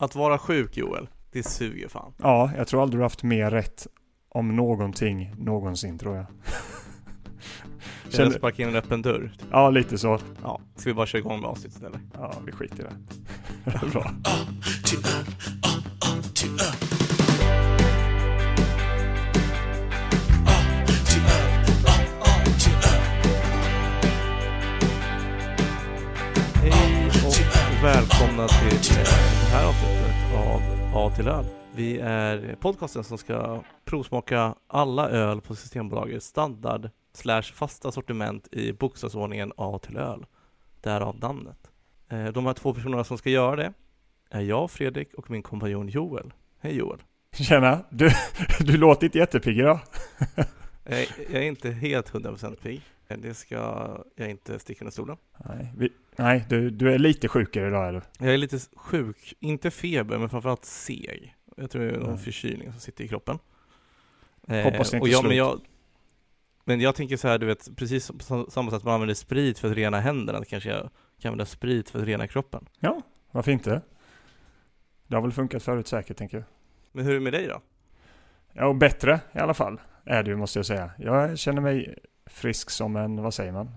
Att vara sjuk Joel, det suger fan. Ja, jag tror aldrig du haft mer rätt om någonting någonsin tror jag. Känner... Känner- sparka in en öppen dörr. Ja, lite så. Ja, ska vi bara köra igång med avsnittet eller? Ja, vi skiter i det. Bra. Och välkomna till eh, det här avsnittet av A till öl. Vi är podcasten som ska provsmaka alla öl på Systembolagets standard slash fasta sortiment i bokstavsordningen A till öl. Därav namnet. Eh, De här två personerna som ska göra det är jag, Fredrik och min kompanjon Joel. Hej Joel. Tjena, du, du låter inte jättepigg idag. Jag är inte helt 100% pigg. Det ska jag inte sticka under stolen. Nej, vi, nej du, du är lite sjukare idag eller? Jag är lite sjuk, inte feber men framförallt seg. Jag tror det är någon Mm. förkylning som sitter i kroppen. Eh, Hoppas det inte och jag, men, jag, men jag tänker så här, du vet, precis på sam- samma sätt man använder sprit för att rena händerna, kanske jag kan använda sprit för att rena kroppen. Ja, varför inte? Det har väl funkat förut säkert tänker jag. Men hur är det med dig då? Ja, bättre i alla fall är det ju måste jag säga. Jag känner mig frisk som en, vad säger man?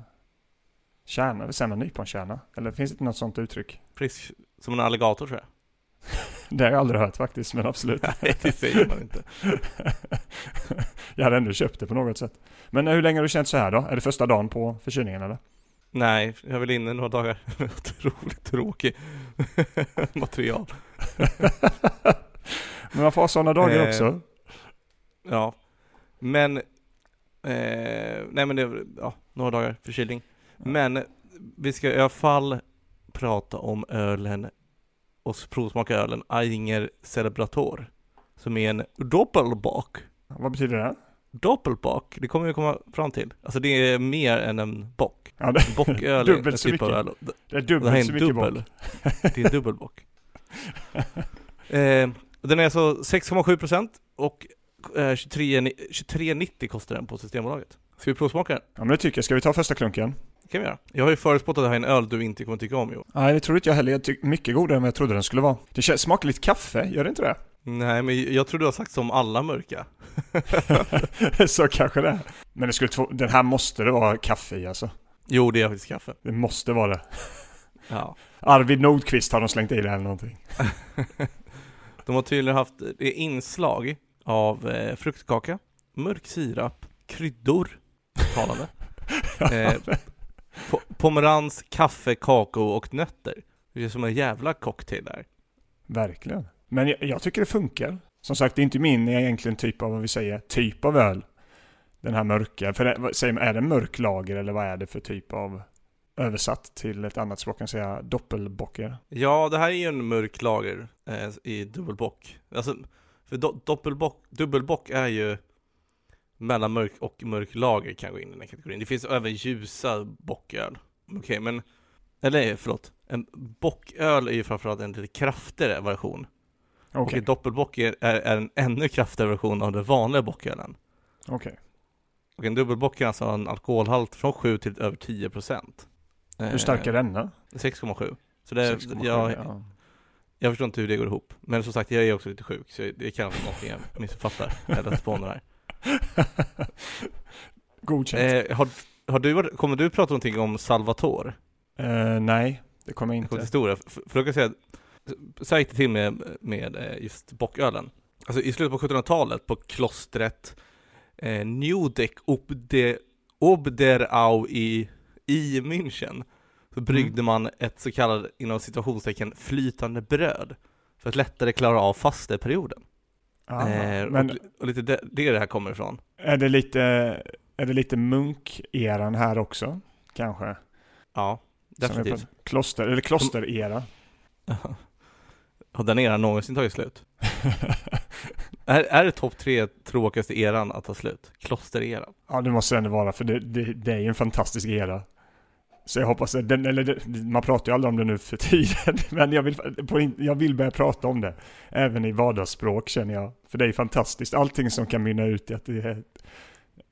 Kärna, säger man nyponkärna? Eller finns det inte något sånt uttryck? Frisk som en alligator tror jag. Det har jag aldrig hört faktiskt, men absolut. Nej, det säger man inte. jag hade ändå köpt det på något sätt. Men hur länge har du känt så här då? Är det första dagen på förkylningen eller? Nej, jag är väl inne några dagar. Otroligt tråkig material. Men man får ha sådana dagar Eh, också. Ja, men eh, nej men det är ja, några dagar förkylning. Men vi ska i alla fall prata om ölen och provsmaka ölen Ainger Celebrator som är en doppelbock. Vad betyder det? Doppelbock, det kommer vi komma fram till. Alltså det är mer än en bock. Ja, det, Bocköl är en så typ av öl. det är Det här dubbelt är så en mycket dubbel. bock. Det är en dubbelbock. eh, den är alltså 6,7% och eh, 23 23,90 kostar den på Systembolaget. Ska vi provsmaka den? Ja men det tycker jag. Ska vi ta första klunken? Det kan vi göra. Jag har ju förutspått att det här är en öl du inte kommer tycka om Jo. Nej det tror inte jag heller. Jag tycker mycket godare än vad jag trodde den skulle vara. Det smakar lite kaffe, gör det inte det? Nej men jag tror du har sagt som alla mörka. så kanske det är. Men det skulle den här måste det vara kaffe i alltså. Jo det är faktiskt kaffe. Det måste vara det. Ja. Arvid Nordqvist har de slängt i det eller någonting. De har tydligen haft det inslag av eh, fruktkaka, mörk sirap, kryddor, talande. Eh, po- pomerans, kaffe, kakao och nötter. Det är som en jävla cocktail där. Verkligen. Men jag, jag tycker det funkar. Som sagt, det är inte min egentligen typ av, vad vi säger, typ av öl. Den här mörka. För det, är det mörk lager eller vad är det för typ av översatt till ett annat språk kan säga doppelbocker? Ja, det här är ju en mörk lager eh, i dubbelbock. Alltså, för do, doppelbock, dubbelbock är ju mellan mörk och mörk lager gå in i den här kategorin. Det finns även ljusa bocköl. Okej, men, eller förlåt, en bocköl är ju framförallt en lite kraftigare version. Okej, Och en doppelbock är, är, är en ännu kraftigare version av den vanliga bockölen. okej. Och en dubbelbock kan alltså ha en alkoholhalt från 7 till över 10 procent. Hur stark är denna? 6,7. Så det, 6,7, jag, ja. Jag förstår inte hur det går ihop. Men som sagt, jag är också lite sjuk, så det kan vara någonting jag missuppfattar. Eller spånar här. Godkänt. Eh, har, har du, varit- kommer du prata någonting om Salvatore? Eh, nej, det kommer jag En kort inte. historia. För, för då kan jag säga, att- så här gick det till med, med eh, just bockölen. Alltså i slutet på 1700-talet på klostret eh, Nudek Obde, Obderau i, i München så bryggde man ett så kallat, inom situationstecken, flytande bröd för att lättare klara av fasteperioden. Aha, Eh, men och, och lite det, det det här kommer ifrån. är det lite, är det lite munk-eran här också? Kanske? Ja, definitivt. Kloster, eller kloster-era? Har den eran någonsin tagit slut? är, är det topp tre tråkigaste eran att ta slut? Klostereran? Ja, det måste det ändå vara, för det, det, det är ju en fantastisk era. Så jag hoppas att den, eller man pratar ju aldrig om det nu för tiden, men jag vill, på, jag vill börja prata om det. Även i vardagsspråk känner jag. För det är fantastiskt, allting som kan mynna ut i att det är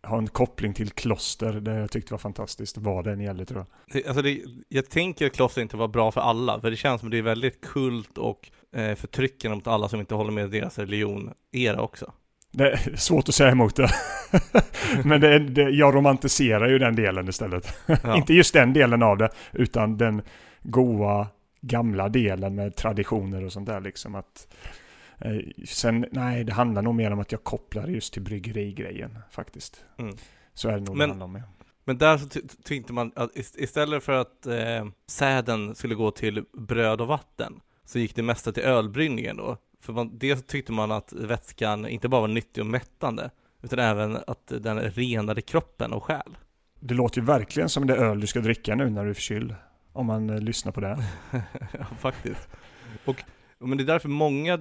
har en koppling till kloster, det jag tyckte var fantastiskt, vad den gäller tror jag. Alltså det, jag tänker att kloster inte var bra för alla, för det känns som att det är väldigt kult och eh, förtryckande mot alla som inte håller med deras religion, era också. Det är svårt att säga emot det. Men det, det, jag romantiserar ju den delen istället. Ja. inte just den delen av det, utan den goa gamla delen med traditioner och sånt där liksom. Att, eh, sen, nej, det handlar nog mer om att jag kopplar just till bryggerigrejen faktiskt. Mm. Så är det nog Men- det handlar om. ja. Men där så ty- tyckte man att ist- istället för att eh, säden skulle gå till bröd och vatten så gick det mesta till ölbryggningen då. För man, dels tyckte man att vätskan inte bara var nyttig och mättande utan även att den renade kroppen och själ. Det låter ju verkligen som det öl du ska dricka nu när du är förkyld. Om man eh, lyssnar på det. ja, faktiskt. Och, men det är därför många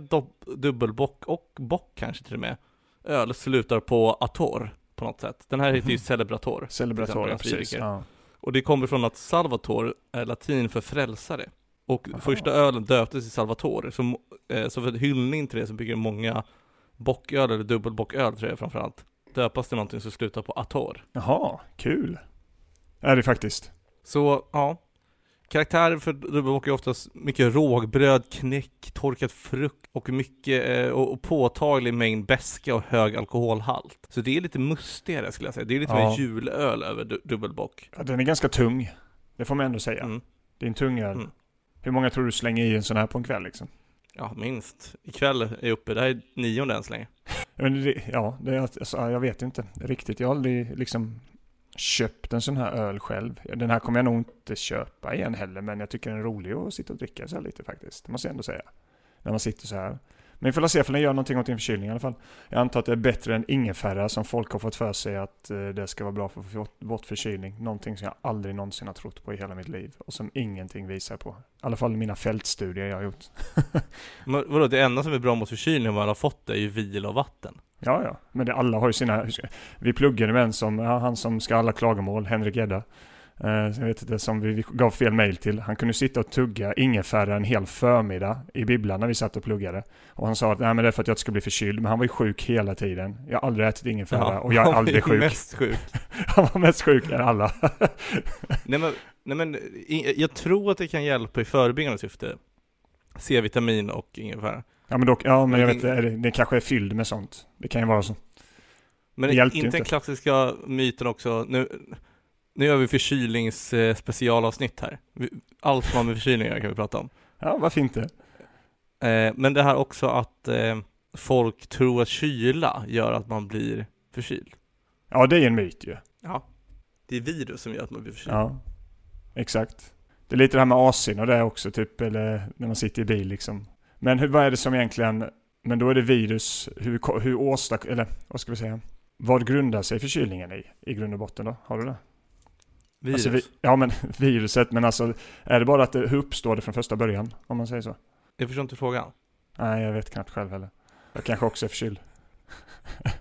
dubbelbock och bock kanske till och med öl slutar på ator på något sätt. Den här heter ju Mhm. Celebrator. Till exempel, precis. Ja. Och det kommer från att Salvator är latin för frälsare. Och Aha. första ölen döptes till Salvator. Så, eh, så för hyllning till det så bygger många bocköl, eller dubbelbocköl tror jag framförallt, döpas till någonting som slutar på ator. Jaha, kul. Är det faktiskt. Så, ja. Karaktärer för dubbelbock är oftast mycket rågbröd, knäck, torkad frukt och mycket, eh, och, och påtaglig mängd beska och hög alkoholhalt. Så det är lite mustigare skulle jag säga. Det är lite Ja. mer julöl över du- dubbelbock. Ja, den är ganska tung. Det får man ändå säga. Mm. Det är en tung öl. Mm. Hur många tror du slänger i en sån här på en kväll liksom? Ja, minst. Ikväll är jag uppe, det här är nionde än så länge. Men det, ja, det alltså, ja, jag vet inte riktigt. Jag har aldrig liksom köpt en sån här öl själv. Den här kommer jag nog inte köpa igen heller, men jag tycker den är rolig att sitta och dricka så här lite faktiskt. Det måste jag ändå säga. När man sitter så här. Men vi får se om den gör någonting åt din förkylning i alla fall. Jag antar att det är bättre än ingefära som folk har fått för sig att eh, det ska vara bra för att få bort- förkylning. Någonting som jag aldrig någonsin har trott på i hela mitt liv och som ingenting visar på. I alla fall mina fältstudier jag har gjort. Men vadå, det enda som är bra mot förkylning om man har fått det är ju vila och vatten. Ja, ja. Men det, alla har ju sina... Vi pluggade med en som, ja, han som ska alla klagomål, Henrik Gedda. Eh, jag vet inte, som vi gav fel mail till. Han kunde sitta och tugga ingefära en hel förmiddag i bibblan när vi satt och pluggade. Och han sa att nej men det är för att jag inte ska bli förkyld. Men han var ju sjuk hela tiden. Jag har aldrig ätit ingefära och jag är aldrig sjuk. mest sjuk. Han var mest sjuk än alla. nej men, nej men jag tror att det kan hjälpa i förebyggande syfte. C-vitamin och ingefära. ja men dock, ja men jag vet det, det kanske är fylld med sånt. Det kan ju vara så. Men ju inte den inte. klassiska myten också, nu, nu gör vi förkylnings eh, specialavsnitt här. Allt som har med förkylningar kan vi prata om. Ja, varför inte? Eh, men det här också att eh, folk tror att kyla gör att man blir förkyld. Ja, det är en myt ju. Ja. Det är virus som gör att man blir förkyld. Ja, exakt. Det är lite det här med AC'n och det också, typ, eller när man sitter i bil liksom. Men hur, vad är det som egentligen, men då är det virus, hur, hur åstad, eller vad ska vi säga? Vad grundar sig förkylningen i, i grund och botten då? Har du det? Virus. Alltså, vi, ja men viruset, men alltså är det bara att det, hur uppstår det från första början? Om man säger så? Jag förstår inte frågan. Nej, jag vet knappt själv heller. Jag kanske också är förkyld.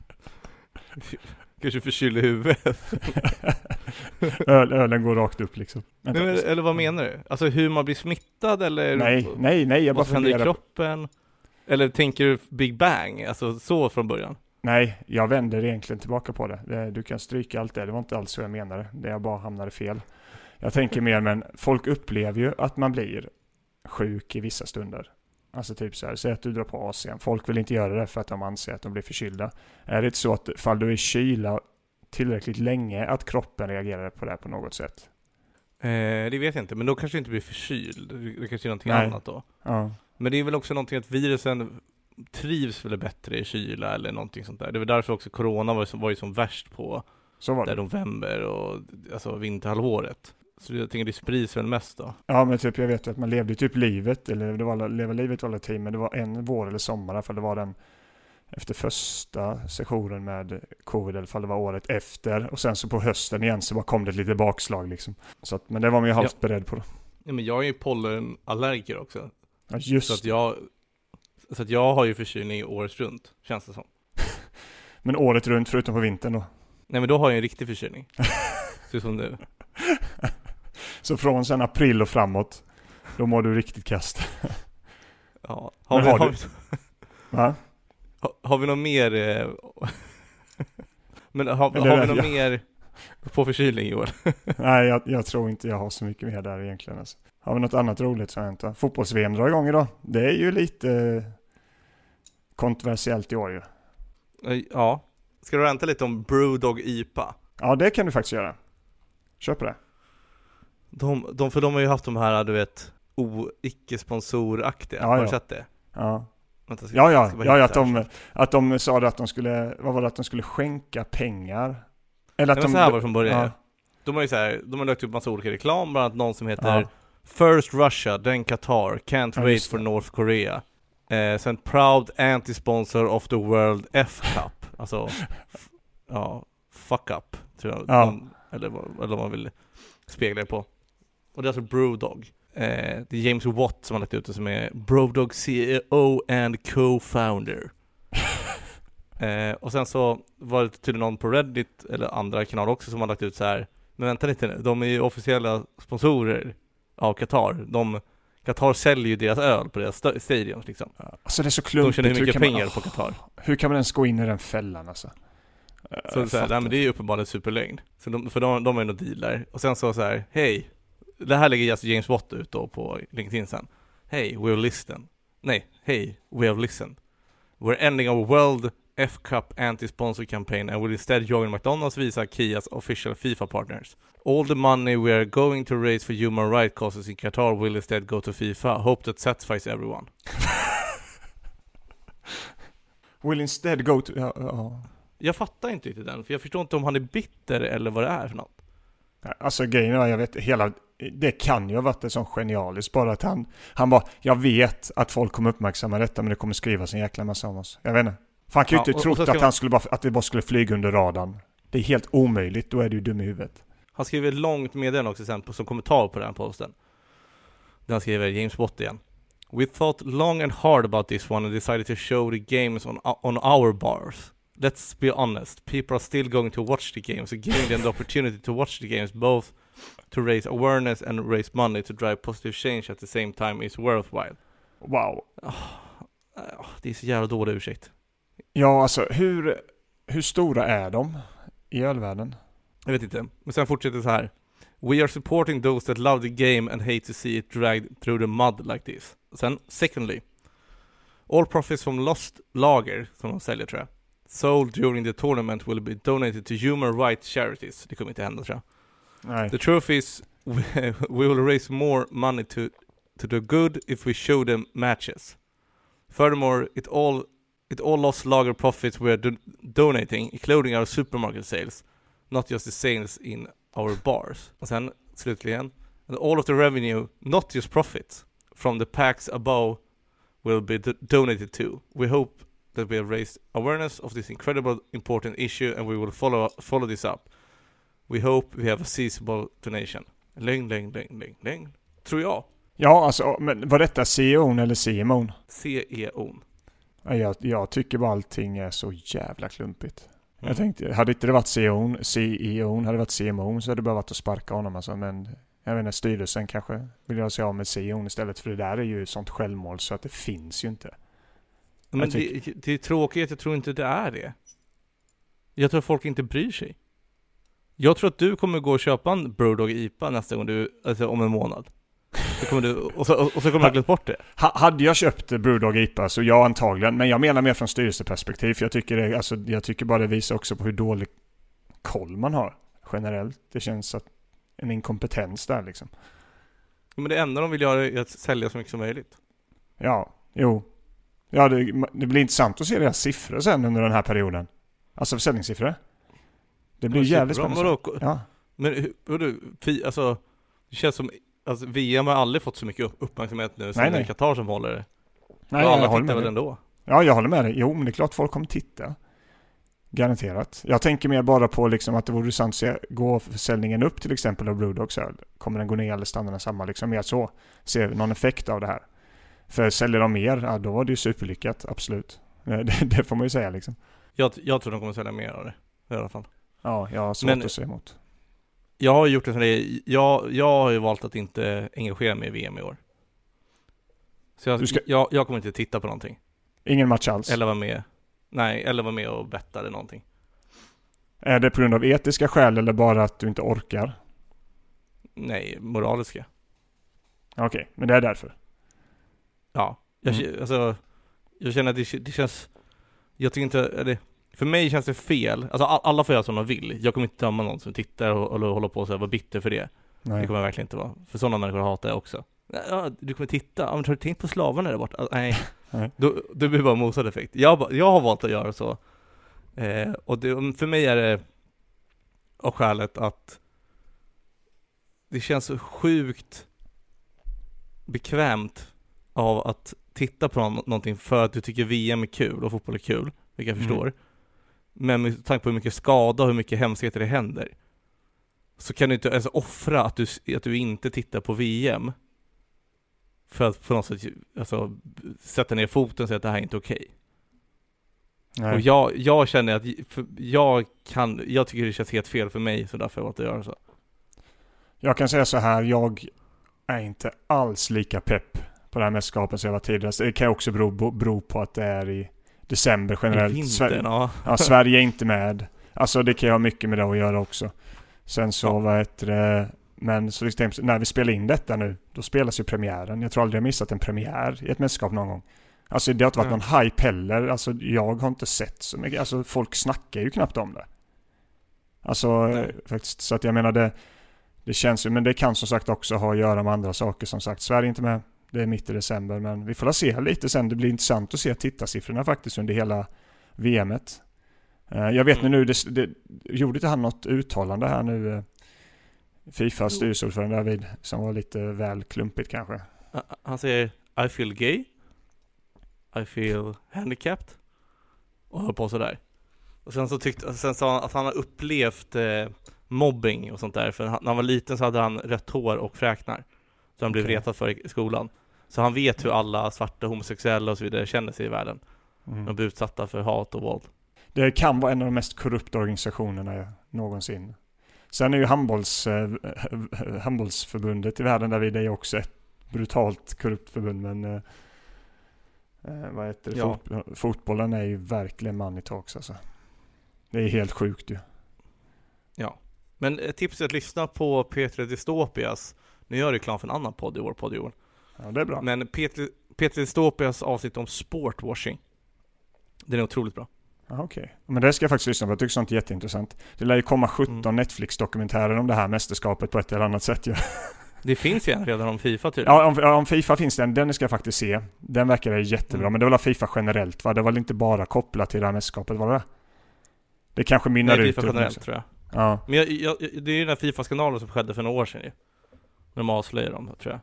Kanske förkyld i huvudet. Öl, ölen går rakt upp liksom. Nej, men, eller vad menar du? Alltså hur man blir smittad eller? nej, nej, nej, jag bara Vad som händer i funderar. kroppen? Eller tänker du Big Bang? Alltså så från början? Nej, jag vänder egentligen tillbaka på det. Du kan stryka allt det, det var inte alls så jag menade. Det jag bara hamnade fel. Jag tänker mer, men folk upplever ju att man blir sjuk i vissa stunder. Alltså typ så här, säg att du drar på AC'n. Folk vill inte göra det för att de anser att de blir förkylda. Är det inte så att fall du är kyla tillräckligt länge att kroppen reagerar på det på något sätt? Eh, det vet jag inte, men då kanske det inte blir förkyld. Det kanske är någonting Nej. annat då. Ja. Men det är väl också någonting att virusen trivs väl bättre i kyla eller någonting sånt där. Det var därför också corona var, ju som- var ju som värst på Så var där det. november och alltså vinterhalvåret. Så jag tänker det sprids väl mest då. Ja, men typ jag vet ju att man levde typ livet, eller det var alla- leva livet var alla tid, men det var en vår eller sommar, fall det var den efter första sessionen med covid, eller fall det var året efter. Och sen så på hösten igen så bara kom det ett litet bakslag liksom. Så att, men det var man ju halvt beredd på. Då. Ja, men jag är ju pollenallergiker också. Ja, just Så att jag, så att jag har ju förkylning året runt, känns det som. Men året runt förutom på vintern då. Nej men då har jag en riktig förkylning. Så som nu. Så från sen april och framåt, då mår du riktigt kast. Ja. Har, Men vi, har har, vi, Va? har, har vi något mer? Eh, Men har, Eller, har vi något ja. mer på förkylning Joel? Nej, jag, jag tror inte jag har så mycket mer där egentligen. Alltså. Har vi något annat roligt som hänt? Fotbolls-VM drar igång idag. Det är ju lite kontroversiellt i år ju. Eh, Ja. Ska du ranta lite om Brewdog IPA? Ja, det kan du faktiskt göra. Kör på det. De, de, för de har ju haft de här, du vet, o, icke-sponsoraktiga. Ja, har du ja. sett det? Ja, Vänta, ska- ja, ja, ja att, de, att de sa att de skulle, vad var det, att de skulle skänka pengar? Eller att Nej, men de... så här var det från början. ja, De har ju så här, de har lagt upp massa olika reklam, bland annat någon som heter First Russia, then Qatar, can't wait for. North Korea. Eh, sen Proud Anti-Sponsor of the World F-Cup. Alltså, ja, fuck up, tror jag. Ja. De, eller, vad- eller vad man vill spegla det på. Och det är alltså Brewdog. Eh, det är James Watt som har lagt ut det som är Brewdog CEO and co-founder. eh, och sen så var det tydligen någon på Reddit, eller andra kanaler också, som har lagt ut så här. Men vänta lite nu, de är ju officiella sponsorer av Qatar. De, Qatar säljer ju deras öl på deras sta- stadions liksom. Alltså det är så De klumpigt. tjänar hur mycket man- pengar på Qatar. Hur kan man ens gå in i den fällan alltså? Så, så här, nej, men det är ju uppenbarligen superlögn. Så de, för de, de har ju någon deal där. Och sen så så här, hej. Det här lägger alltså James Watt ut då på LinkedIn sen. Hej, we've listened. Nej, hej, we have listened. We're ending our World F-Cup anti-sponsor campaign and will instead join McDonalds, Visa, Kias official FIFA partners. All the money we are going to raise for human rights causes in Qatar will instead go to FIFA. Hope that satisfies everyone. Will instead go to... Ja, ja. Jag fattar inte riktigt den, för jag förstår inte om han är bitter eller vad det är för något. Alltså grejen är, jag vet, hela... Det kan ju ha varit en sån genialiskt bara att han... Han bara, jag vet att folk kommer uppmärksamma detta men det kommer skrivas en jäkla massa om oss. Jag vet inte. För han kan ju Ja, inte trott att, man- han skulle bara, att det bara skulle flyga under radarn. Det är helt omöjligt, då är du ju dum i huvudet. Han skriver ett långt meddelande också sen på, som kommentar på den här posten. Där han skriver James Watt igen. We thought long and hard about this one and decided to show the games on, on our bars. Let's be honest, people are still going to watch the games, giving them the opportunity to watch the games both to raise awareness and raise money to drive positive change at the same time is worthwhile. Wow. Ah, Det är så jävla dålig ursäkt. Ja, alltså hur, hur stora är de i ölvärlden? Jag vet inte. Men sen fortsätter det så här. We are supporting those that love the game and hate to see it dragged through the mud like this. Sen, secondly. All profits from lost lager, som de säljer tror jag, sold during the tournament will be donated to human rights charities. Det kommer inte hända tror jag. Nej. The truth is, we, we will raise more money to, to the good if we show them matches. Furthermore, it all, it all lost lager profits we are do, donating, including our supermarket sales, not just the sales in our bars. Och sen slutligen, and all of the revenue, not just profits, from the packs above will be do- donated to. We hope that we have raised awareness of this incredible important issue and we will follow, follow this up. We hope we have a seasonable donation. Lögn, lögn, lögn, lögn, lögn. Tror jag. Ja, alltså, men var detta CEO'n eller CMO'n? CEO'n. Ja, Jag, jag tycker bara allting är så jävla klumpigt. Mm. Jag tänkte, hade inte det varit CEO'n, CEO'n, hade det varit CMO'n så hade det bara varit att sparka honom alltså. Men jag vet inte, styrelsen kanske vill jag se av med CEO'n istället. För det där är ju sånt självmål så att det finns ju inte. Men det, det är tråkigt att jag tror inte det är det. Jag tror att folk inte bryr sig. Jag tror att du kommer gå och köpa en Brewdog IPA nästa gång du, alltså om en månad. Så kommer du, och, så, och så kommer du glömt bort det. Ha, hade jag köpt Brewdog IPA så ja antagligen. Men jag menar mer från styrelseperspektiv. För jag tycker, det, alltså, jag tycker bara det visar också på hur dålig koll man har generellt. Det känns att en inkompetens där liksom. Men det enda de vill göra är att sälja så mycket som möjligt. Ja, jo. Ja, det, det blir intressant att se deras siffror sen under den här perioden. Alltså försäljningssiffror. Det blir jävligt spännande. Ja. Men hur, vadå, fi, alltså, det känns som, alltså VM har aldrig fått så mycket upp- uppmärksamhet nu som Nej, nej. Qatar som håller det. Nej, och jag alla håller med väl dig. ändå? Ja, jag håller med dig. Jo, men det är klart folk kommer titta. Garanterat. Jag tänker mer bara på liksom att det vore sant att se, går försäljningen upp till exempel av Brewdogs öl? Kommer den gå ner eller stannar den samma? Liksom mer så. Ser vi någon effekt av det här? För säljer de mer, ja då var det ju superlyckat, absolut. Det, det får man ju säga liksom. Jag, jag tror de kommer sälja mer av det. I alla fall. Ja, jag har svårt Men- att se emot. Jag har gjort en sån där, jag, jag har ju valt att inte engagera mig i VM i år. Så jag, ska- jag, jag kommer inte titta på någonting. Ingen match alls. Eller vara med, nej, eller vara med och betta eller någonting. Är det på grund av etiska skäl eller bara att du inte orkar? Nej, moraliska. Okej, men det är därför. Ja, jag, Mm. alltså, jag känner att det, det känns, jag tycker inte, eller, för mig känns det fel, alltså all, alla får göra som de vill. Jag kommer inte döma någon som tittar och, och håller på och vara bitter för det. Nej. Det kommer jag verkligen inte vara. För sådana människor hatar jag också. Ja, du kommer titta, ja, men har du tänkt på slavarna där borta? Alltså, nej. Nej. Då, då blir bara motsatt effekt. Jag, jag har valt att göra så. Eh, och det, för mig är det av skälet att det känns så sjukt bekvämt av att titta på nå- någonting för att du tycker VM är kul och fotboll är kul, vilket jag Mm. förstår. Men med tanke på hur mycket skada och hur mycket hemskheter det händer så kan du inte ens offra att du, att du inte tittar på VM för att på något sätt alltså, sätta ner foten och säga att det här är inte okej. Nej. Och jag, jag känner att jag kan, jag tycker det känns helt fel för mig så därför har jag valt att göra så. Jag kan säga så här, jag är inte alls lika pepp på det här mästerskapet som jag var tidigare. Det kan också bero, bero på att det är i december I generellt. vintern, Sver- ja. ja, Sverige är inte med. Alltså det kan ju ha mycket med det att göra också. Sen så, Ja. vad heter det, men så liksom, när vi spelar in detta nu, då spelas ju premiären. Jag tror aldrig jag missat en premiär i ett mästerskap någon gång. Alltså det har inte varit Nej. någon hype heller. Alltså jag har inte sett så mycket. Alltså folk snackar ju knappt om det. Alltså Nej. faktiskt, så att jag menar det, det känns ju, men det kan som sagt också ha att göra med andra saker. Som sagt, Sverige är inte med. Det är mitt i december, men vi får se lite sen. Det blir intressant att se tittarsiffrorna faktiskt under hela VMet. Eh, Jag vet Mm. nu, det, det, gjorde inte han något uttalande här nu? eh, Fifas styrelseordförande David, som var lite väl klumpigt kanske. Han säger I feel gay I feel handicapped och höll på sådär. Och sen så tyckte, sen sa han att han har upplevt eh, mobbing och sånt där, för när han var liten så hade han rött hår och fräknar. Så han blev Okej. retad för i skolan. Så han vet hur alla svarta homosexuella och så vidare känner sig i världen. Mm. De blir utsatta för hat och våld. Det kan vara en av de mest korrupta organisationerna någonsin. Sen är ju handbolls, eh, handbollsförbundet i världen där vi det är också ett brutalt korrupt förbund men eh, eh, vad heter det? Ja. Fot, fotbollen är ju verkligen money talks alltså. Det är helt sjukt ju. Men ett tips är att lyssna på Peter Dystopias, nu gör jag reklam för en annan podd i vår podd i år. Ja det är bra. Men Peter, Peter Dystopias avsnitt om sportwashing. Den är otroligt bra. Ja, Okej, men det ska jag faktiskt lyssna på. Jag tycker sånt är jätteintressant. Det lär ju komma 17 Mm. Netflix-dokumentärer om det här mästerskapet på ett eller annat sätt ju. Det finns ju en redan om Fifa tydligen. Ja, om, ja, om Fifa finns den, den ska jag faktiskt se. Den verkar jättebra, Mm. men det var väl Fifa generellt va? Det var väl inte bara kopplat till det här mästerskapet, var det det? kanske mynnar Nej, ut Fifa ur- generellt tror jag. Ja, Men jag, jag, det är ju den här Fifa-skandalen som skedde för några år sedan ju. När de avslöjade dem, tror jag.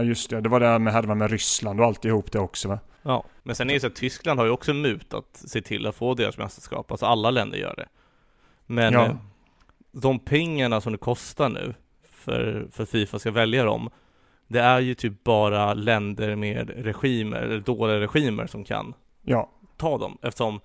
ja, just det. Det var det här med, härvan med Ryssland och alltihop det också va? Ja. Men sen är det så att Tyskland har ju också mut att se till att få deras mästerskap. Alltså alla länder gör det. Men Ja. eh, de pengarna som det kostar nu för, för Fifa ska välja dem, det är ju typ bara länder med regimer, eller dåliga regimer som kan Ja, ta dem. Eftersom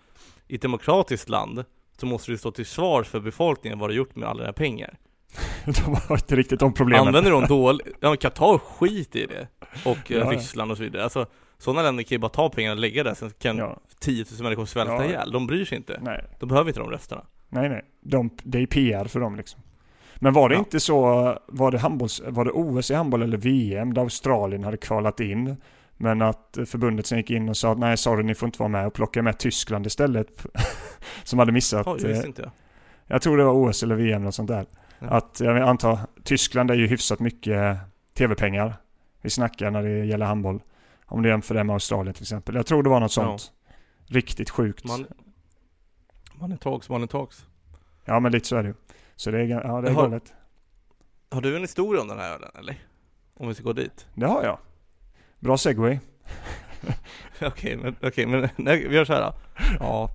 i ett demokratiskt land så måste du stå till svars för befolkningen vad du gjort med alla dina pengar. de har inte riktigt de problemen. Använder de dåligt, ja Qatar skit i det. Och eh, Ja. Ryssland och så vidare. Alltså sådana länder kan ju bara ta pengarna och lägga där, sen kan Ja, 10 000 människor svälta Ja. ihjäl. De bryr sig inte. nej, De behöver inte de rösterna. nej, nej. De, det är PR för dem liksom. Men var det Ja. inte så, var det, handbolls, var det OS i handboll eller VM där Australien hade kvalat in? Men att förbundet sen gick in och sa att nej sorry ni får inte vara med och plocka med Tyskland istället. som hade missat. Ja, det eh, visste inte jag. Jag tror det var OS eller VM något sånt där. Ja. Att jag antar, Tyskland är ju hyfsat mycket tv-pengar. Vi snackar när det gäller handboll. Om du jämför det med Australien till exempel. Jag tror det var något Ja. sånt. Riktigt sjukt. Man, man är talks, man är talks. Ja men lite så är det ju. Så det är, ja, det är har- galet. Har du en historia om den här ölen eller? Om vi ska gå dit? Det har jag. Bra segway. Okej, men, okej, men nej, vi gör så här. då. Ja.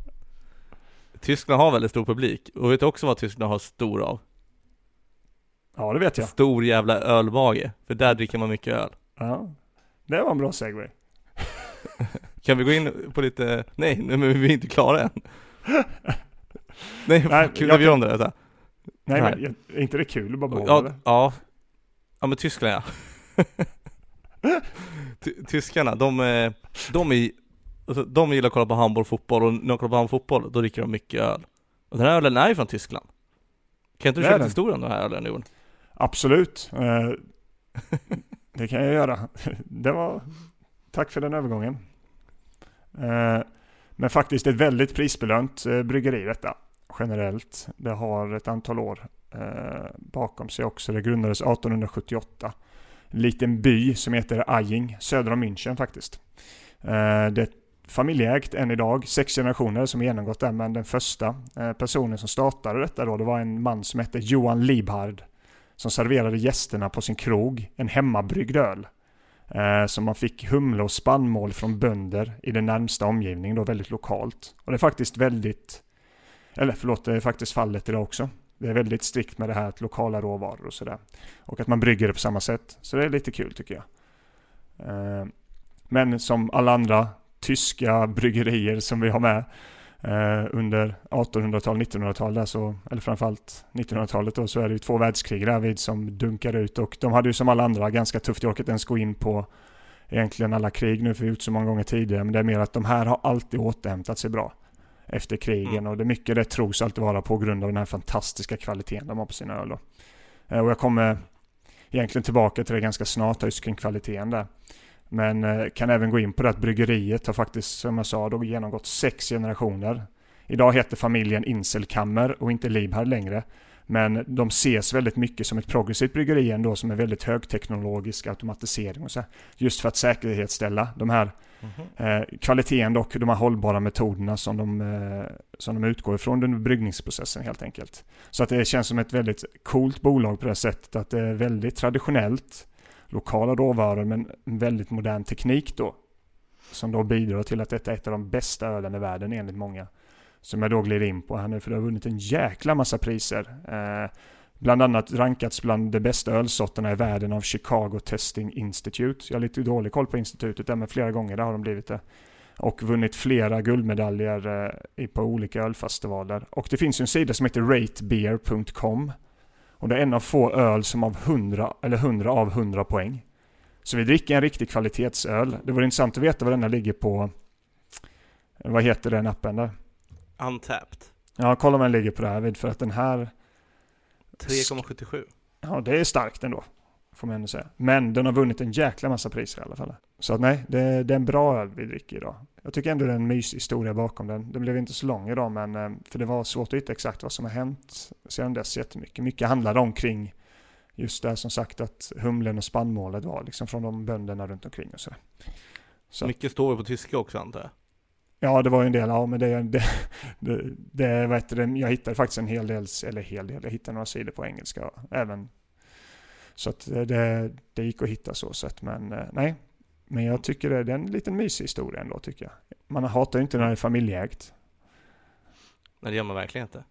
Tyskland har väldigt stor publik. Och vet du också vad Tyskland har stor av? Ja det vet jag. Stor jävla ölbage. För där dricker man mycket öl. Ja. Det var en bra segway. Kan vi gå in på lite, nej, nej men vi är inte klara än. Nej, Nej, kul att vi om det där. Nej Nej. men är inte det kul att bara bolla Ja, ja. Ja men Tyskland ja. Ty- Tyskarna, de, de är, alltså, de gillar att kolla på handboll, fotboll och när de kollar på handboll, fotboll, då dricker de mycket öl. Och den här ölen är ju från Tyskland. Kan inte du den. historien om den här ölen Johan? Absolut. Eh, det kan jag göra. Det var... Tack för den övergången. Eh, men faktiskt ett väldigt prisbelönt eh, bryggeri detta. Generellt. Det har ett antal år eh, bakom sig också. Det grundades 1878. En liten by som heter Ajing, söder om München faktiskt. Eh, det är familjeägt än idag. Sex generationer som genomgått det. Men den första eh, personen som startade detta då, det var en man som hette Johan Liebhard som serverade gästerna på sin krog en hemmabryggd öl. Eh, så man fick humle och spannmål från bönder i den närmsta omgivningen då väldigt lokalt. Och det är faktiskt väldigt, eller förlåt, det är faktiskt fallet idag också. Det är väldigt strikt med det här att lokala råvaror och sådär. Och att man brygger det på samma sätt. Så det är lite kul tycker jag. Eh, men som alla andra tyska bryggerier som vi har med under 1800-tal, 1900-tal där så, eller framförallt 1900-talet då, så är det ju två världskrig där vid som dunkar ut och de hade ju som alla andra ganska tufft. Jag orkar inte ens gå in på egentligen alla krig nu för vi gjort så många gånger tidigare. Men det är mer att de här har alltid återhämtat sig bra efter krigen Mm. och det mycket det tros alltid vara på grund av den här fantastiska kvaliteten de har på sina öl då. Eh, och jag kommer egentligen tillbaka till det ganska snart just kring kvaliteten där. Men eh, kan även gå in på det att bryggeriet har faktiskt, som jag sa, då genomgått sex generationer. Idag heter familjen Inselkammer och inte Liebhard längre. Men de ses väldigt mycket som ett progressivt bryggeri ändå som är väldigt högteknologisk automatisering och så. Just för att säkerhetsställa de här Mhm. eh, kvaliteten och de här hållbara metoderna som de, eh, som de utgår ifrån under bryggningsprocessen helt enkelt. Så att det känns som ett väldigt coolt bolag på det sättet att det är väldigt traditionellt lokala råvaror men en väldigt modern teknik då. Som då bidrar till att detta är ett av de bästa ölen i världen enligt många. Som jag då glider in på här nu för det har vunnit en jäkla massa priser. Eh, bland annat rankats bland de bästa ölsorterna i världen av Chicago Testing Institute. Jag har lite dålig koll på institutet där men flera gånger där har de blivit det. Och vunnit flera guldmedaljer eh, på olika ölfestivaler. Och det finns ju en sida som heter ratebeer.com. Och det är en av få öl som av 100, eller 100 av 100 poäng. Så vi dricker en riktig kvalitetsöl. Det vore intressant att veta vad denna ligger på. Vad heter den appen där? Untapped. Ja, kolla om den ligger på det här vid för att den här, 3,77. ja det är starkt ändå. Får man ändå säga. Men den har vunnit en jäkla massa priser i alla fall. Så att nej, det, det är en bra öl vi dricker idag. Jag tycker ändå det är en mysig historia bakom den. Den blev inte så lång idag men eh, för det var svårt att hitta exakt vad som har hänt sedan dess jättemycket. Mycket handlade om kring just det som sagt att humlen och spannmålet var liksom från de bönderna runt omkring och sådär. Så. Mycket står på tyska också antar jag. Ja, det var ju en del, ja men det, det, det, det vad heter det, jag hittade faktiskt en hel del, eller hel del, jag hittade några sidor på engelska även. Så att det, det gick att hitta så sett, men eh, nej. Men jag tycker det, är en liten mysig historia ändå tycker jag. Man hatar ju inte när det är familjeägt. Nej det gör man verkligen inte.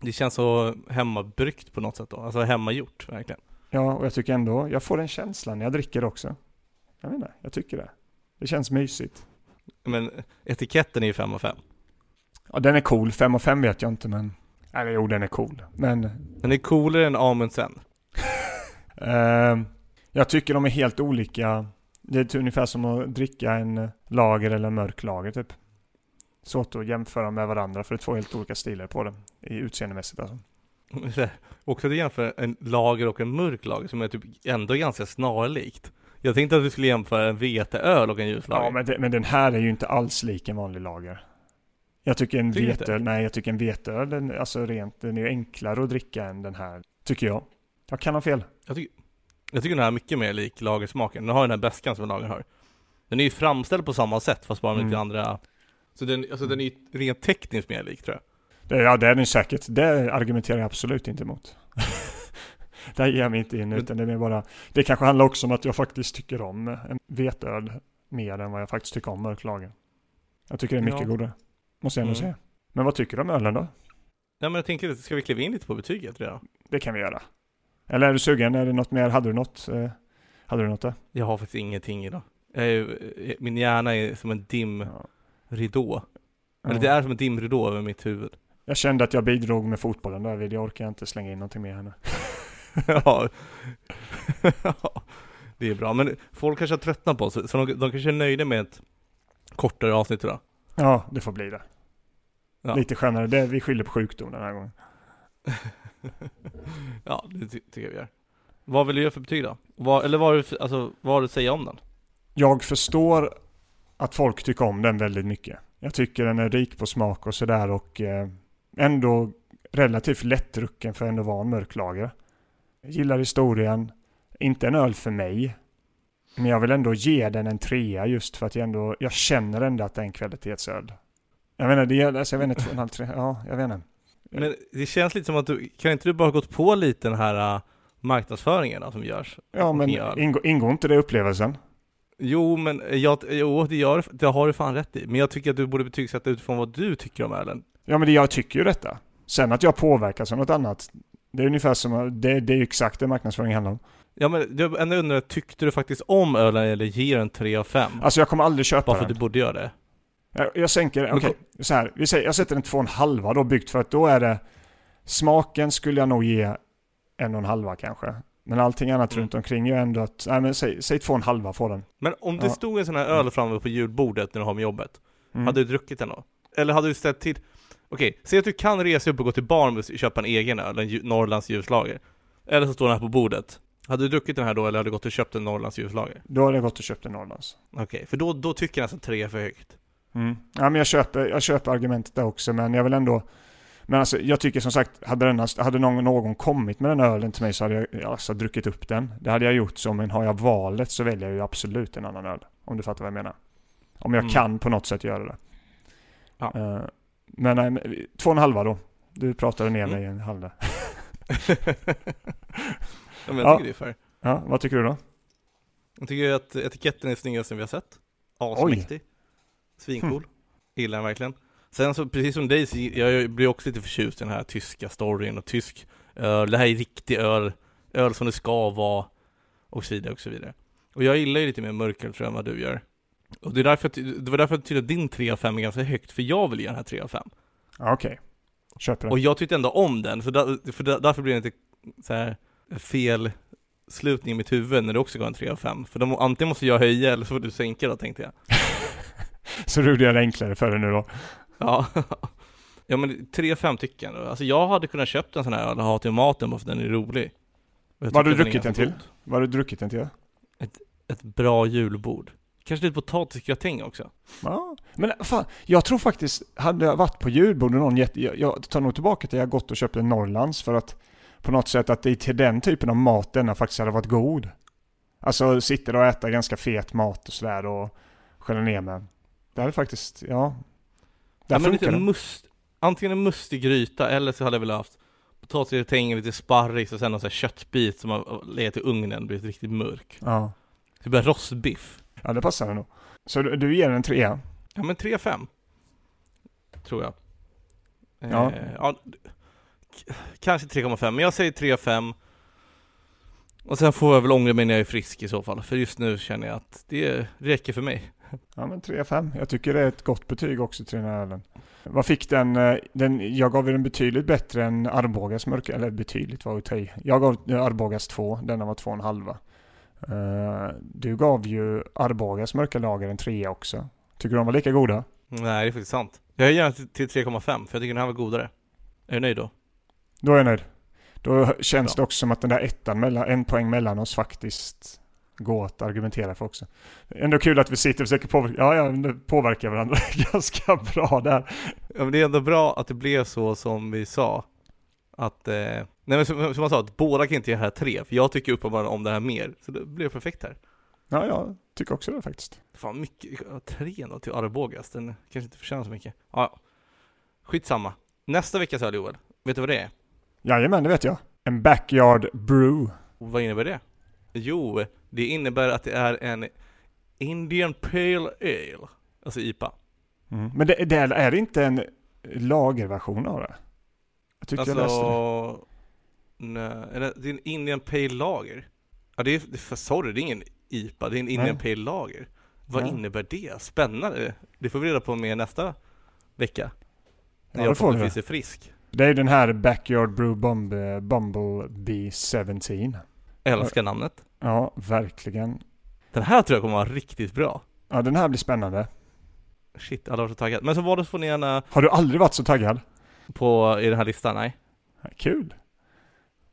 Det känns så hemmabryggt på något sätt då. Alltså hemmagjort verkligen. Ja, och jag tycker ändå, jag får den känslan när jag dricker också. Jag inte, jag tycker det. Det känns mysigt. Men etiketten är ju 5 av 5. Ja, den är cool. 5 och 5 vet jag inte, men... Eller jo, den är cool. Men Den är coolare än Amundsen. Eh, jag tycker de är helt olika. Det är ungefär som att dricka en eh, lager eller en mörk lager typ. Svårt att jämföra med varandra för det är två helt olika stilar på det. I utseendemässigt alltså. Också att du jämför en lager och en mörk lager som är typ ändå ganska snarlikt. Jag tänkte att du skulle jämföra en veteöl och en ljuslager. Ja men, det, men den här är ju inte alls lik en vanlig lager. Jag tycker en Tycker veteöl, nej jag tycker en veteöl, den, alltså rent, den är ju enklare att dricka än den här. Tycker jag. Jag kan ha fel. Jag, tycker, jag tycker den här är mycket mer lik lagersmaken. Den har ju den här beskan som en lager har. Den är ju framställd på samma sätt fast bara med lite Mm. andra Så den, alltså den är ju rent tekniskt mer lik tror jag. Det, ja det är den säkert. Det argumenterar jag absolut inte emot. Där ger jag mig inte in utan det är bara Det kanske handlar också om att jag faktiskt tycker om en veteöl mer än vad jag faktiskt tycker om mörklager. Jag tycker det är mycket Ja. godare. Måste jag ändå Mm. säga. Men vad tycker du om ölen då? Nej men jag tänker, ska vi kliva in lite på betyget redan? Det kan vi göra. Eller är du sugen? Är det något mer? Hade du något? Eh, hade du något där? Jag har faktiskt ingenting idag. Ju- min hjärna är som en dimridå. Eller det är som en dimridå över mitt huvud. Jag kände att jag bidrog med fotbollen där vid. Jag orkar inte slänga in någonting mer här nu. Ja, det är bra. Men folk kanske har tröttnat på oss, så de, de kanske är nöjda med ett kortare avsnitt idag. Ja, det får bli det. Ja. Lite skönare. Det vi skyller på sjukdom den här gången. ja, det ty tycker jag vi gör. Vad vill du göra för betyg då? Vad, eller vad har, du, för- alltså, vad har du att säga om den? Jag förstår att folk tycker om den väldigt mycket. Jag tycker den är rik på smak och sådär och eh, ändå relativt lättdrucken för att ändå vara en mörk lager. Jag gillar historien. Inte en öl för mig. Men jag vill ändå ge den en trea just för att jag ändå, jag känner ändå att det är en kvalitetsöl. Jag vet inte, det gäller, alltså jag vet inte, två och en halv, tre, ja, jag vet inte. Men det känns lite som att du, kan inte du bara gått på lite den här uh, marknadsföringen som görs? Ja, men ingår, ingår inte det i upplevelsen? Jo, men jag, jo, det, gör, det har du fan rätt i. Men jag tycker att du borde betygsätta utifrån vad du tycker om ölen. Ja, men det, jag tycker ju detta. Sen att jag påverkas av något annat, det är ungefär som, det, det är ju exakt det marknadsföring handlar om. Ja men jag undrar, tyckte du faktiskt om ölen eller ger den 3 av 5? Alltså jag kommer aldrig köpa Bara för att den. du borde göra det. Jag, jag sänker, okej, så här, vi säger, jag sätter en två och en halva då byggt för att då är det, smaken skulle jag nog ge en och en halva kanske. Men allting annat Mm. runt omkring gör ändå att, nej men säg, säg två och en halva får den. Men om det Ja. stod en sån här öl framme på julbordet när du har med jobbet, Mm. hade du druckit den då? Eller hade du ställt till Okej, säg att du kan resa upp och gå till bar och köpa en egen öl, en Norrlands ljuslager. Eller så står den här på bordet. Hade du druckit den här då eller hade du gått och köpt en Norrlands ljuslager? Då hade jag gått och köpt en Norrlands. Okej, för då, då tycker jag nästan tre är för högt. Mm. Ja men jag köper, jag köper argumentet där också men jag vill ändå Men alltså jag tycker som sagt, hade, den, hade någon, någon kommit med den ölen till mig så hade jag alltså druckit upp den. Det hade jag gjort så, men har jag valet så väljer jag ju absolut en annan öl. Om du fattar vad jag menar. Om jag Mm. kan på något sätt göra det. Ja. Eh, men nej, två och en halva då. Du pratade ner Mm. mig en halv där. ja, men jag Ja. tycker det är fair. Ja, vad tycker du då? Jag tycker att etiketten är snyggaste vi har sett. Asmäktig. Svincool. Gillar den verkligen. Sen så, precis som dig, så jag blir också lite förtjust i den här tyska storyn och tysk öl. Det här är riktig öl. Öl som det ska vara. Och så vidare och så vidare. Och jag gillar ju lite mer mörköl tror jag än vad du gör. Och det, är därför, att- det var därför jag tyckte att din 3 av 5 är ganska högt, för jag vill ge den här 3 av 5. Ja, Okej. Köper det. Och jag tyckte ändå om den, så där, för där, därför blir det inte så här fel slutning i mitt huvud när det också går en 3 av 5. För de, antingen måste jag höja eller så får du sänka då tänkte jag. Så du gjorde det enklare för dig nu då? Ja, ja men 3-5 tycker jag ändå. Alltså jag hade kunnat köpt en sån här och ha till maten bara för den är rolig. Jag Vad har du druckit den till? Vad har du druckit den till? Ett bra julbord. Kanske lite potatisgratäng också. Ja, men fan, jag tror faktiskt, hade jag varit på julbord och någon gett, jag, jag tar nog tillbaka till jag gått och köpt en Norrlands för att på något sätt att det är till den typen av mat denna faktiskt hade varit god. Alltså sitter och äta ganska fet mat och sådär och skälla ner med. Det hade faktiskt, ja. Där Ja, men lite det. must, antingen en mustig gryta eller så hade jag väl haft potatisgratäng, lite sparris och sen någon sån här köttbit som har legat i ugnen blivit riktigt mörk. Ja. Typ en rostbiff. ja, det passar nog. Så du, du ger den en trea? Ja men 3-5. Tror jag. Ja. Eh, ja kanske 3,5, men jag säger 3,5. Och sen får jag väl ångra mig när jag är frisk i så fall, för just nu känner jag att det räcker för mig. Ja men 3-5. Jag tycker det är ett gott betyg också till den här ölen. Vad fick den, eh, den? Jag gav den betydligt bättre än Arbogas mörka, eller betydligt var att ta i. Jag gav eh, Arbogas 2, denna var 2,5. Uh, du gav ju Arbogas mörka lager en 3 också. Tycker du de var lika goda? Nej, det är faktiskt sant. Jag ger den till till 3,5, för jag tycker den här var godare. Är du nöjd då? Då är jag nöjd. Då känns Bra. det också som att den där ettan, mellan, en poäng mellan oss faktiskt går att argumentera för också. Ändå kul att vi sitter och försöker påverka, ja, ja, det påverkar varandra ganska bra där. Ja men det är ändå bra att det blev så som vi sa. Att, eh, nej men som, som man sa, att båda kan inte det här tre, för jag tycker uppenbarligen om det här mer. Så det blev perfekt här. Ja, jag tycker också det faktiskt. Fan mycket, tre då till Arbogas, den kanske inte förtjänar så mycket. Ja, ja. Skitsamma. Nästa veckas öl Joel, vet du vad det är? Jajamän, det vet jag. En backyard brew. Och vad innebär det? Jo, det innebär att det är en Indian Pale Ale, alltså IPA. Mm. Men det, det är, är det inte en lagerversion av det? Jag tyckte jag läste det. Alltså, nej, är det är en Indian Pale Lager. Ja det är, det sorry, det är ingen IPA, det är en Indian Nej. Pale Lager. Vad Ja. innebär det? Spännande. Det får vi reda på mer nästa vecka. När Ja, jag förhoppningsvis är frisk. Det är den här Backyard Brew Bumble, Bumblebee 17. Älskar namnet. Ja, verkligen. Den här tror jag kommer vara riktigt bra. Ja, den här blir spännande. Shit, alla var så taggade. Men så var det så får ni gärna Har du aldrig varit så taggad? på, i den här listan, nej. Kul.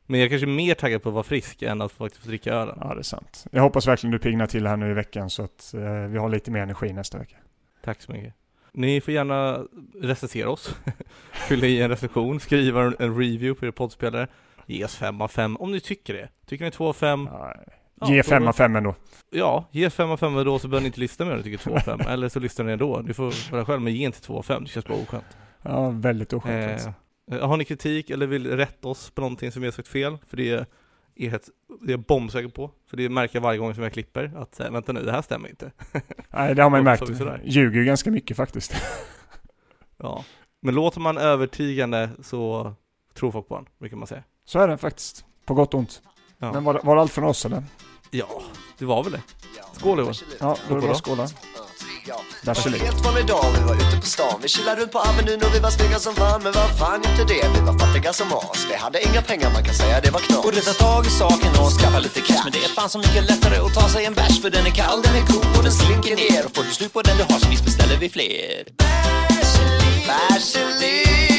Men jag är kanske är mer taggad på att vara frisk än att faktiskt få dricka ölen. Ja, det är sant. Jag hoppas verkligen du piggnar till här nu i veckan så att eh, vi har lite mer energi nästa vecka. Tack så mycket. Ni får gärna recensera oss. Fylla i en recension, skriva en en review på er poddspelare. Ge oss fem av fem om ni tycker det. Tycker ni två av fem? Ja, Ja, Ge då- fem av fem ändå. Ja, ge fem av fem då så behöver ni inte lyssna mer om ni tycker två av fem. Eller så lyssnar ni ändå. Ni får vara själv, men ge inte två av fem. Det känns bara oskönt. Ja, väldigt oskönt. alltså. Eh, har ni kritik eller vill rätta oss på någonting som vi har sagt fel? För det är, är ett, det är jag bombsäker på. För det märker jag varje gång som jag klipper att eh, vänta nu, det här stämmer inte. Nej, det har man ju märkt. Ljuger ju ganska mycket faktiskt. Ja. Men låter man övertygande så tror folk på den, brukar man säga. Så är det faktiskt. På gott och ont. Ja. Men var, var det allt från oss eller? Ja, det var väl det. Skål Johan. Ja, då är det bara att skåla. Det. Helt vanlig dag, vi var ute på stan Vi chillade runt på Avenyn och vi var snygga som fan Men vad fan inte det, vi var fattiga som as Vi hade inga pengar, man kan säga det var knas Borde ta tag i saken och skaffa lite cash Men det är fan så mycket lättare att ta sig en bärs För den är kall, den är god och den slinker ner Och får du slut på den du har så visst beställer vi fler Vaseline